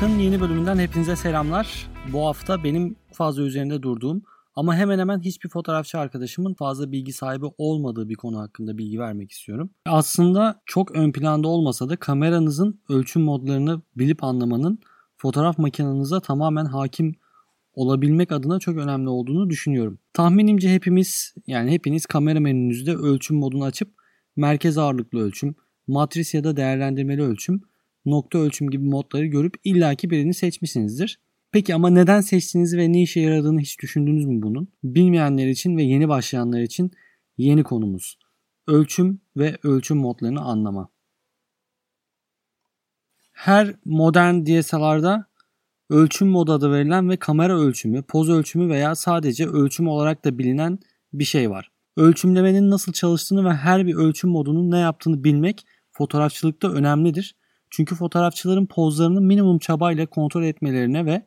Bakın yeni bölümünden hepinize selamlar. Bu hafta benim fazla üzerinde durduğum ama hemen hemen hiçbir fotoğrafçı arkadaşımın fazla bilgi sahibi olmadığı bir konu hakkında bilgi vermek istiyorum. Aslında çok ön planda olmasa da kameranızın ölçüm modlarını bilip anlamanın fotoğraf makinenize tamamen hakim olabilmek adına çok önemli olduğunu düşünüyorum. Tahminimce hepimiz yani hepiniz kamera menünüzde ölçüm modunu açıp merkez ağırlıklı ölçüm, matris ya da değerlendirmeli ölçüm, nokta ölçüm gibi modları görüp illaki birini seçmişsinizdir. Peki ama neden seçtiğinizi ve ne işe yaradığını hiç düşündünüz mü bunun? Bilmeyenler için ve yeni başlayanlar için yeni konumuz. Ölçüm ve ölçüm modlarını anlama. Her modern DSLR'da ölçüm modu adı verilen ve kamera ölçümü, poz ölçümü veya sadece ölçüm olarak da bilinen bir şey var. Ölçümlemenin nasıl çalıştığını ve her bir ölçüm modunun ne yaptığını bilmek fotoğrafçılıkta önemlidir. Çünkü fotoğrafçıların pozlarını minimum çabayla kontrol etmelerine ve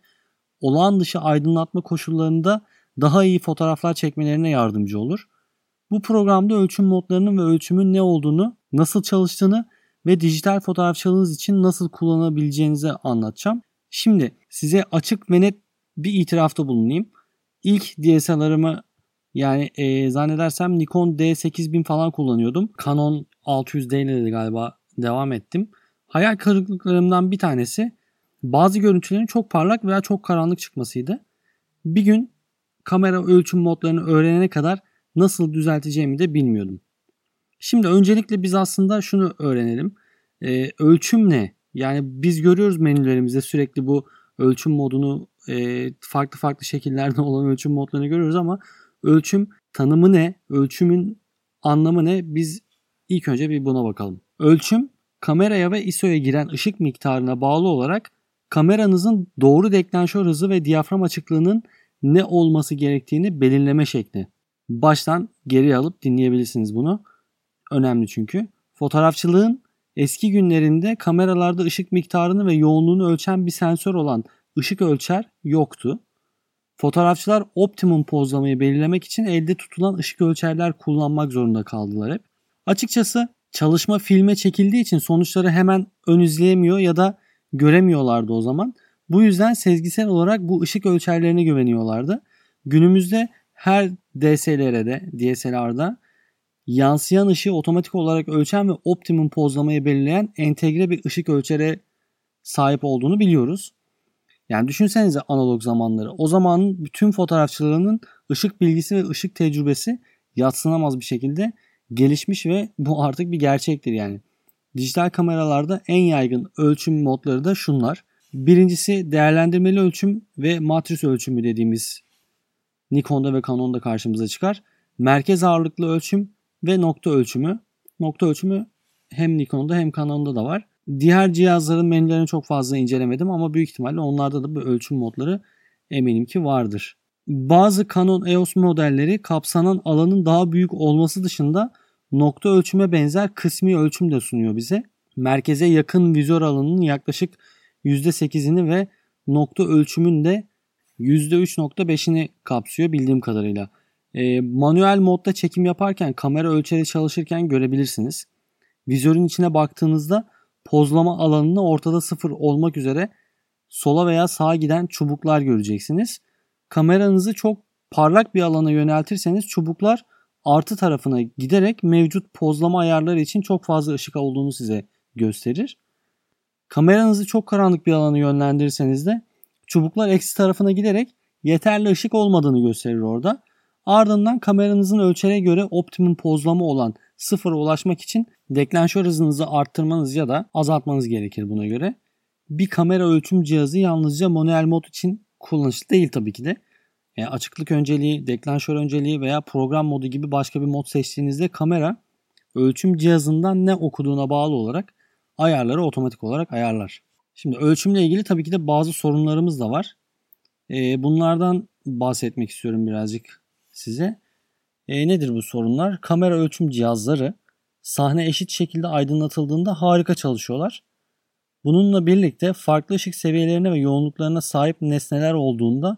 olağan dışı aydınlatma koşullarında daha iyi fotoğraflar çekmelerine yardımcı olur. Bu programda ölçüm modlarının ve ölçümün ne olduğunu, nasıl çalıştığını ve dijital fotoğrafçılığınız için nasıl kullanabileceğinizi anlatacağım. Şimdi size açık ve net bir itirafta bulunayım. İlk DSLR'ımı yani e, zannedersem Nikon D8000 falan kullanıyordum. Canon 600D ile de galiba devam ettim. Hayal kırıklıklarımdan bir tanesi bazı görüntülerin çok parlak veya çok karanlık çıkmasıydı. Bir gün kamera ölçüm modlarını öğrenene kadar nasıl düzelteceğimi de bilmiyordum. Şimdi öncelikle biz aslında şunu öğrenelim. Ee, ölçüm ne? Yani biz görüyoruz menülerimizde sürekli bu ölçüm modunu e, farklı farklı şekillerde olan ölçüm modlarını görüyoruz ama ölçüm tanımı ne? Ölçümün anlamı ne? Biz ilk önce bir buna bakalım. Ölçüm kameraya ve ISO'ya giren ışık miktarına bağlı olarak kameranızın doğru deklanşör hızı ve diyafram açıklığının ne olması gerektiğini belirleme şekli. Baştan geri alıp dinleyebilirsiniz bunu. Önemli çünkü. Fotoğrafçılığın eski günlerinde kameralarda ışık miktarını ve yoğunluğunu ölçen bir sensör olan ışık ölçer yoktu. Fotoğrafçılar optimum pozlamayı belirlemek için elde tutulan ışık ölçerler kullanmak zorunda kaldılar hep. Açıkçası çalışma filme çekildiği için sonuçları hemen ön izleyemiyor ya da göremiyorlardı o zaman. Bu yüzden sezgisel olarak bu ışık ölçerlerine güveniyorlardı. Günümüzde her DSLR'de, DSLR'da yansıyan ışığı otomatik olarak ölçen ve optimum pozlamayı belirleyen entegre bir ışık ölçere sahip olduğunu biliyoruz. Yani düşünsenize analog zamanları. O zamanın bütün fotoğrafçılarının ışık bilgisi ve ışık tecrübesi yatsınamaz bir şekilde gelişmiş ve bu artık bir gerçektir yani. Dijital kameralarda en yaygın ölçüm modları da şunlar. Birincisi değerlendirmeli ölçüm ve matris ölçümü dediğimiz Nikon'da ve Canon'da karşımıza çıkar. Merkez ağırlıklı ölçüm ve nokta ölçümü. Nokta ölçümü hem Nikon'da hem Canon'da da var. Diğer cihazların menülerini çok fazla incelemedim ama büyük ihtimalle onlarda da bu ölçüm modları eminim ki vardır. Bazı Canon EOS modelleri kapsanan alanın daha büyük olması dışında nokta ölçüme benzer kısmi ölçüm de sunuyor bize. Merkeze yakın vizör alanının yaklaşık %8'ini ve nokta ölçümün de %3.5'ini kapsıyor bildiğim kadarıyla. E, manuel modda çekim yaparken kamera ölçeri çalışırken görebilirsiniz. Vizörün içine baktığınızda pozlama alanını ortada sıfır olmak üzere sola veya sağa giden çubuklar göreceksiniz. Kameranızı çok parlak bir alana yöneltirseniz çubuklar artı tarafına giderek mevcut pozlama ayarları için çok fazla ışık olduğunu size gösterir. Kameranızı çok karanlık bir alana yönlendirirseniz de çubuklar eksi tarafına giderek yeterli ışık olmadığını gösterir orada. Ardından kameranızın ölçere göre optimum pozlama olan sıfıra ulaşmak için deklanşör hızınızı arttırmanız ya da azaltmanız gerekir buna göre. Bir kamera ölçüm cihazı yalnızca manuel mod için kullanışlı değil tabii ki de. Yani açıklık önceliği, deklanşör önceliği veya program modu gibi başka bir mod seçtiğinizde kamera ölçüm cihazından ne okuduğuna bağlı olarak ayarları otomatik olarak ayarlar. Şimdi ölçümle ilgili tabii ki de bazı sorunlarımız da var. Ee, bunlardan bahsetmek istiyorum birazcık size. E, nedir bu sorunlar? Kamera ölçüm cihazları sahne eşit şekilde aydınlatıldığında harika çalışıyorlar. Bununla birlikte farklı ışık seviyelerine ve yoğunluklarına sahip nesneler olduğunda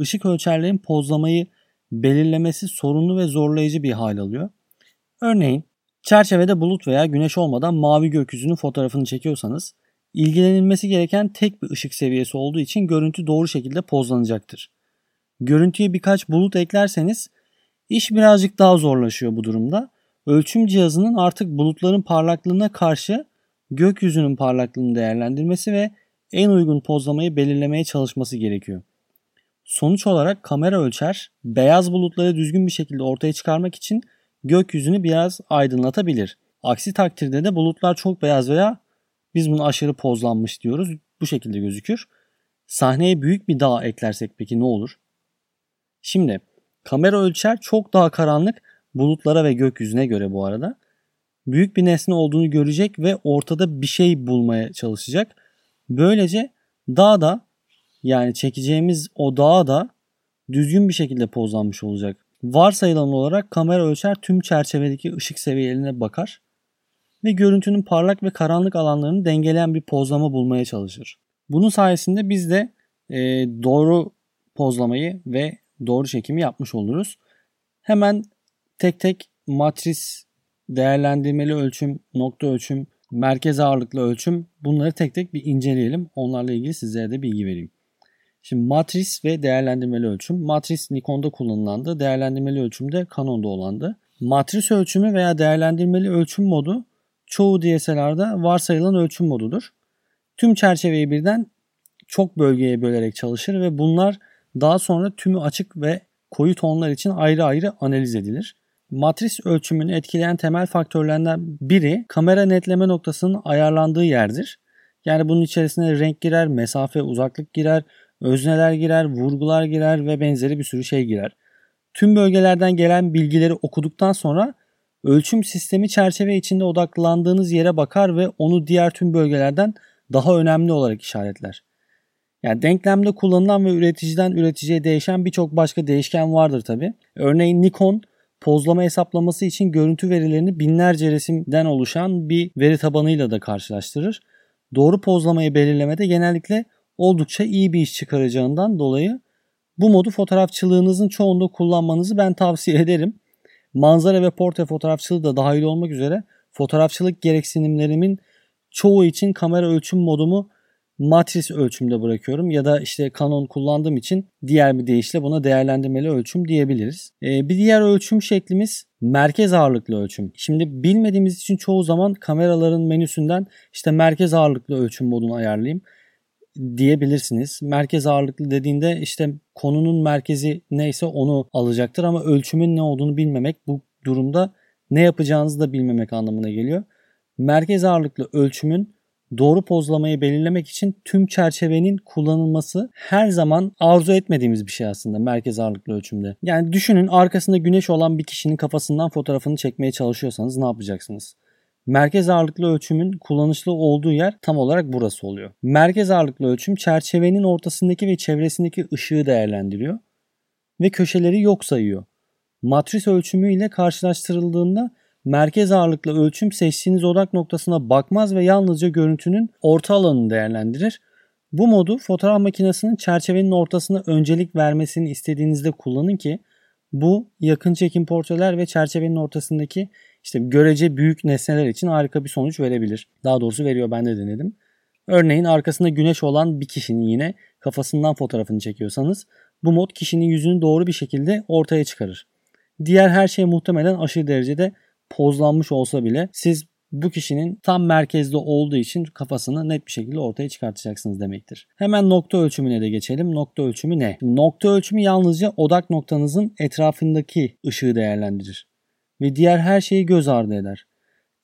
ışık ölçerlerin pozlamayı belirlemesi sorunlu ve zorlayıcı bir hal alıyor. Örneğin çerçevede bulut veya güneş olmadan mavi gökyüzünün fotoğrafını çekiyorsanız ilgilenilmesi gereken tek bir ışık seviyesi olduğu için görüntü doğru şekilde pozlanacaktır. Görüntüye birkaç bulut eklerseniz iş birazcık daha zorlaşıyor bu durumda. Ölçüm cihazının artık bulutların parlaklığına karşı gökyüzünün parlaklığını değerlendirmesi ve en uygun pozlamayı belirlemeye çalışması gerekiyor. Sonuç olarak kamera ölçer beyaz bulutları düzgün bir şekilde ortaya çıkarmak için gökyüzünü biraz aydınlatabilir. Aksi takdirde de bulutlar çok beyaz veya biz bunu aşırı pozlanmış diyoruz. Bu şekilde gözükür. Sahneye büyük bir dağ eklersek peki ne olur? Şimdi kamera ölçer çok daha karanlık bulutlara ve gökyüzüne göre bu arada. Büyük bir nesne olduğunu görecek ve ortada bir şey bulmaya çalışacak. Böylece dağ da yani çekeceğimiz o dağa da düzgün bir şekilde pozlanmış olacak. Varsayılan olarak kamera ölçer tüm çerçevedeki ışık seviyelerine bakar ve görüntünün parlak ve karanlık alanlarını dengeleyen bir pozlama bulmaya çalışır. Bunun sayesinde biz de e, doğru pozlamayı ve doğru çekimi yapmış oluruz. Hemen tek tek matris, değerlendirmeli ölçüm, nokta ölçüm, merkez ağırlıklı ölçüm bunları tek tek bir inceleyelim. Onlarla ilgili sizlere de bilgi vereyim. Şimdi matris ve değerlendirmeli ölçüm. Matris Nikon'da kullanılandı. Değerlendirmeli ölçüm de Canon'da olandı. Matris ölçümü veya değerlendirmeli ölçüm modu çoğu DSLR'da varsayılan ölçüm modudur. Tüm çerçeveyi birden çok bölgeye bölerek çalışır ve bunlar daha sonra tümü açık ve koyu tonlar için ayrı ayrı analiz edilir. Matris ölçümünü etkileyen temel faktörlerden biri kamera netleme noktasının ayarlandığı yerdir. Yani bunun içerisine renk girer, mesafe, uzaklık girer, özneler girer, vurgular girer ve benzeri bir sürü şey girer. Tüm bölgelerden gelen bilgileri okuduktan sonra ölçüm sistemi çerçeve içinde odaklandığınız yere bakar ve onu diğer tüm bölgelerden daha önemli olarak işaretler. Yani denklemde kullanılan ve üreticiden üreticiye değişen birçok başka değişken vardır tabi. Örneğin Nikon pozlama hesaplaması için görüntü verilerini binlerce resimden oluşan bir veri tabanıyla da karşılaştırır. Doğru pozlamayı belirlemede genellikle oldukça iyi bir iş çıkaracağından dolayı bu modu fotoğrafçılığınızın çoğunda kullanmanızı ben tavsiye ederim. Manzara ve portre fotoğrafçılığı da dahil olmak üzere fotoğrafçılık gereksinimlerimin çoğu için kamera ölçüm modumu matris ölçümde bırakıyorum ya da işte Canon kullandığım için diğer bir deyişle buna değerlendirmeli ölçüm diyebiliriz. Ee, bir diğer ölçüm şeklimiz merkez ağırlıklı ölçüm. Şimdi bilmediğimiz için çoğu zaman kameraların menüsünden işte merkez ağırlıklı ölçüm modunu ayarlayayım diyebilirsiniz. Merkez ağırlıklı dediğinde işte konunun merkezi neyse onu alacaktır ama ölçümün ne olduğunu bilmemek bu durumda ne yapacağınızı da bilmemek anlamına geliyor. Merkez ağırlıklı ölçümün doğru pozlamayı belirlemek için tüm çerçevenin kullanılması her zaman arzu etmediğimiz bir şey aslında merkez ağırlıklı ölçümde. Yani düşünün arkasında güneş olan bir kişinin kafasından fotoğrafını çekmeye çalışıyorsanız ne yapacaksınız? Merkez ağırlıklı ölçümün kullanışlı olduğu yer tam olarak burası oluyor. Merkez ağırlıklı ölçüm çerçevenin ortasındaki ve çevresindeki ışığı değerlendiriyor ve köşeleri yok sayıyor. Matris ölçümü ile karşılaştırıldığında merkez ağırlıklı ölçüm seçtiğiniz odak noktasına bakmaz ve yalnızca görüntünün orta alanını değerlendirir. Bu modu fotoğraf makinesinin çerçevenin ortasına öncelik vermesini istediğinizde kullanın ki bu yakın çekim portreler ve çerçevenin ortasındaki işte görece büyük nesneler için harika bir sonuç verebilir. Daha doğrusu veriyor ben de denedim. Örneğin arkasında güneş olan bir kişinin yine kafasından fotoğrafını çekiyorsanız bu mod kişinin yüzünü doğru bir şekilde ortaya çıkarır. Diğer her şey muhtemelen aşırı derecede pozlanmış olsa bile siz bu kişinin tam merkezde olduğu için kafasını net bir şekilde ortaya çıkartacaksınız demektir. Hemen nokta ölçümüne de geçelim. Nokta ölçümü ne? Nokta ölçümü yalnızca odak noktanızın etrafındaki ışığı değerlendirir ve diğer her şeyi göz ardı eder.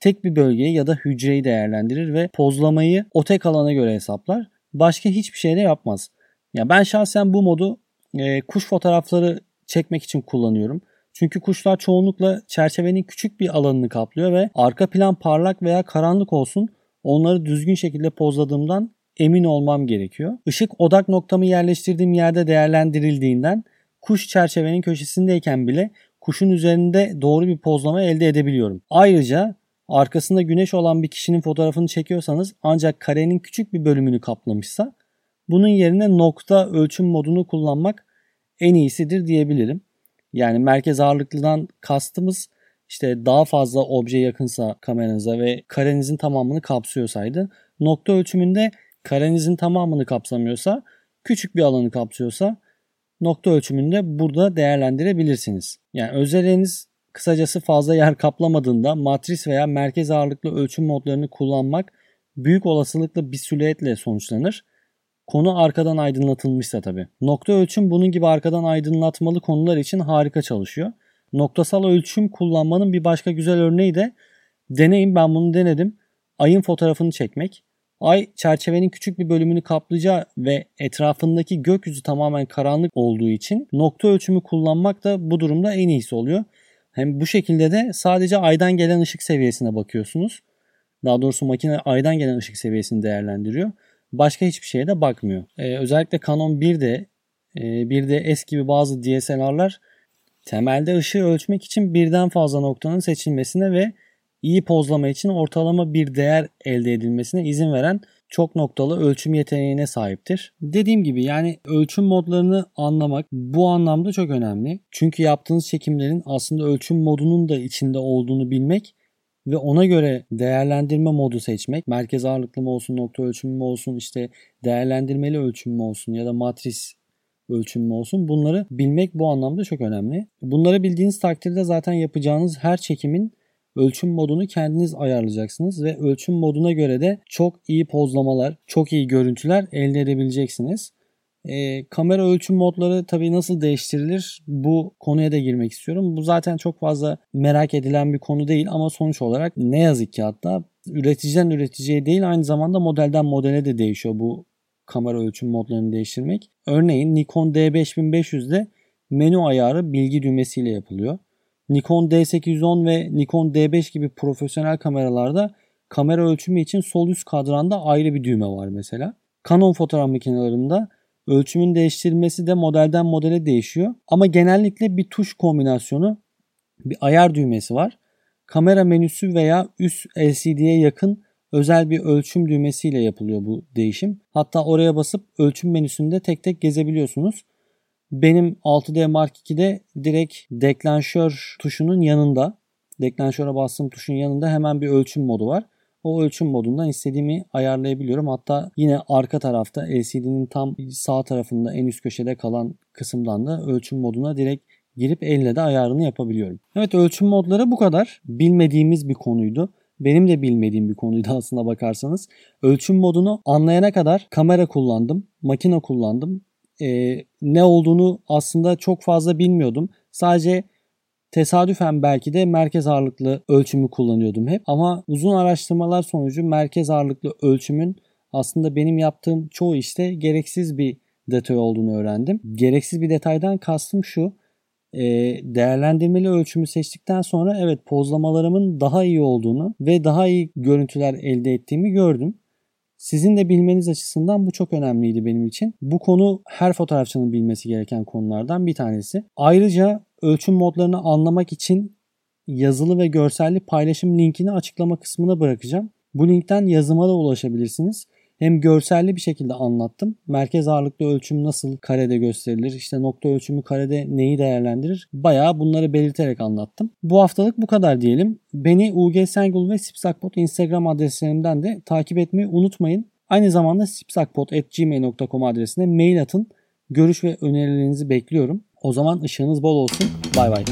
Tek bir bölgeyi ya da hücreyi değerlendirir ve pozlamayı o tek alana göre hesaplar. Başka hiçbir şey de yapmaz. Ya ben şahsen bu modu e, kuş fotoğrafları çekmek için kullanıyorum. Çünkü kuşlar çoğunlukla çerçevenin küçük bir alanını kaplıyor ve arka plan parlak veya karanlık olsun onları düzgün şekilde pozladığımdan emin olmam gerekiyor. Işık odak noktamı yerleştirdiğim yerde değerlendirildiğinden kuş çerçevenin köşesindeyken bile kuşun üzerinde doğru bir pozlama elde edebiliyorum. Ayrıca arkasında güneş olan bir kişinin fotoğrafını çekiyorsanız ancak karenin küçük bir bölümünü kaplamışsa bunun yerine nokta ölçüm modunu kullanmak en iyisidir diyebilirim. Yani merkez ağırlıklıdan kastımız işte daha fazla obje yakınsa kameranıza ve karenizin tamamını kapsıyorsaydı Nokta ölçümünde karenizin tamamını kapsamıyorsa, küçük bir alanı kapsıyorsa nokta ölçümünde burada değerlendirebilirsiniz. Yani özelliğiniz kısacası fazla yer kaplamadığında matris veya merkez ağırlıklı ölçüm modlarını kullanmak büyük olasılıkla bir silüetle sonuçlanır. Konu arkadan aydınlatılmışsa tabi. Nokta ölçüm bunun gibi arkadan aydınlatmalı konular için harika çalışıyor. Noktasal ölçüm kullanmanın bir başka güzel örneği de deneyim ben bunu denedim. Ayın fotoğrafını çekmek. Ay çerçevenin küçük bir bölümünü kaplayacağı ve etrafındaki gökyüzü tamamen karanlık olduğu için nokta ölçümü kullanmak da bu durumda en iyisi oluyor. Hem bu şekilde de sadece aydan gelen ışık seviyesine bakıyorsunuz. Daha doğrusu makine aydan gelen ışık seviyesini değerlendiriyor. Başka hiçbir şeye de bakmıyor. Ee, özellikle Canon 1D, e, 1DS gibi bazı DSLR'lar temelde ışığı ölçmek için birden fazla noktanın seçilmesine ve iyi pozlama için ortalama bir değer elde edilmesine izin veren çok noktalı ölçüm yeteneğine sahiptir. Dediğim gibi yani ölçüm modlarını anlamak bu anlamda çok önemli. Çünkü yaptığınız çekimlerin aslında ölçüm modunun da içinde olduğunu bilmek ve ona göre değerlendirme modu seçmek, merkez ağırlıklı mı olsun, nokta ölçümü mü olsun, işte değerlendirmeli ölçüm mü olsun ya da matris ölçüm mü olsun bunları bilmek bu anlamda çok önemli. Bunları bildiğiniz takdirde zaten yapacağınız her çekimin ölçüm modunu kendiniz ayarlayacaksınız ve ölçüm moduna göre de çok iyi pozlamalar, çok iyi görüntüler elde edebileceksiniz. E, kamera ölçüm modları tabii nasıl değiştirilir bu konuya da girmek istiyorum. Bu zaten çok fazla merak edilen bir konu değil ama sonuç olarak ne yazık ki hatta üreticiden üreticiye değil aynı zamanda modelden modele de değişiyor bu kamera ölçüm modlarını değiştirmek. Örneğin Nikon D5500'de menü ayarı bilgi düğmesiyle yapılıyor. Nikon D810 ve Nikon D5 gibi profesyonel kameralarda kamera ölçümü için sol üst kadranda ayrı bir düğme var mesela. Canon fotoğraf makinelerinde ölçümün değiştirilmesi de modelden modele değişiyor. Ama genellikle bir tuş kombinasyonu bir ayar düğmesi var. Kamera menüsü veya üst LCD'ye yakın özel bir ölçüm düğmesiyle yapılıyor bu değişim. Hatta oraya basıp ölçüm menüsünde tek tek gezebiliyorsunuz. Benim 6D Mark II'de direkt deklanşör tuşunun yanında, deklanşöre bastığım tuşun yanında hemen bir ölçüm modu var. O ölçüm modundan istediğimi ayarlayabiliyorum. Hatta yine arka tarafta LCD'nin tam sağ tarafında en üst köşede kalan kısımdan da ölçüm moduna direkt girip elle de ayarını yapabiliyorum. Evet ölçüm modları bu kadar. Bilmediğimiz bir konuydu. Benim de bilmediğim bir konuydu aslında bakarsanız. Ölçüm modunu anlayana kadar kamera kullandım, makine kullandım, e, ne olduğunu aslında çok fazla bilmiyordum. Sadece tesadüfen belki de merkez ağırlıklı ölçümü kullanıyordum hep. Ama uzun araştırmalar sonucu merkez ağırlıklı ölçümün aslında benim yaptığım çoğu işte gereksiz bir detay olduğunu öğrendim. Gereksiz bir detaydan kastım şu. E, değerlendirmeli ölçümü seçtikten sonra evet pozlamalarımın daha iyi olduğunu ve daha iyi görüntüler elde ettiğimi gördüm. Sizin de bilmeniz açısından bu çok önemliydi benim için. Bu konu her fotoğrafçının bilmesi gereken konulardan bir tanesi. Ayrıca ölçüm modlarını anlamak için yazılı ve görselli paylaşım linkini açıklama kısmına bırakacağım. Bu linkten yazıma da ulaşabilirsiniz hem görselli bir şekilde anlattım. Merkez ağırlıklı ölçüm nasıl karede gösterilir? İşte nokta ölçümü karede neyi değerlendirir? Bayağı bunları belirterek anlattım. Bu haftalık bu kadar diyelim. Beni UG Sengul ve Sipsakpot Instagram adreslerimden de takip etmeyi unutmayın. Aynı zamanda sipsakpot.gmail.com adresine mail atın. Görüş ve önerilerinizi bekliyorum. O zaman ışığınız bol olsun. Bay bay.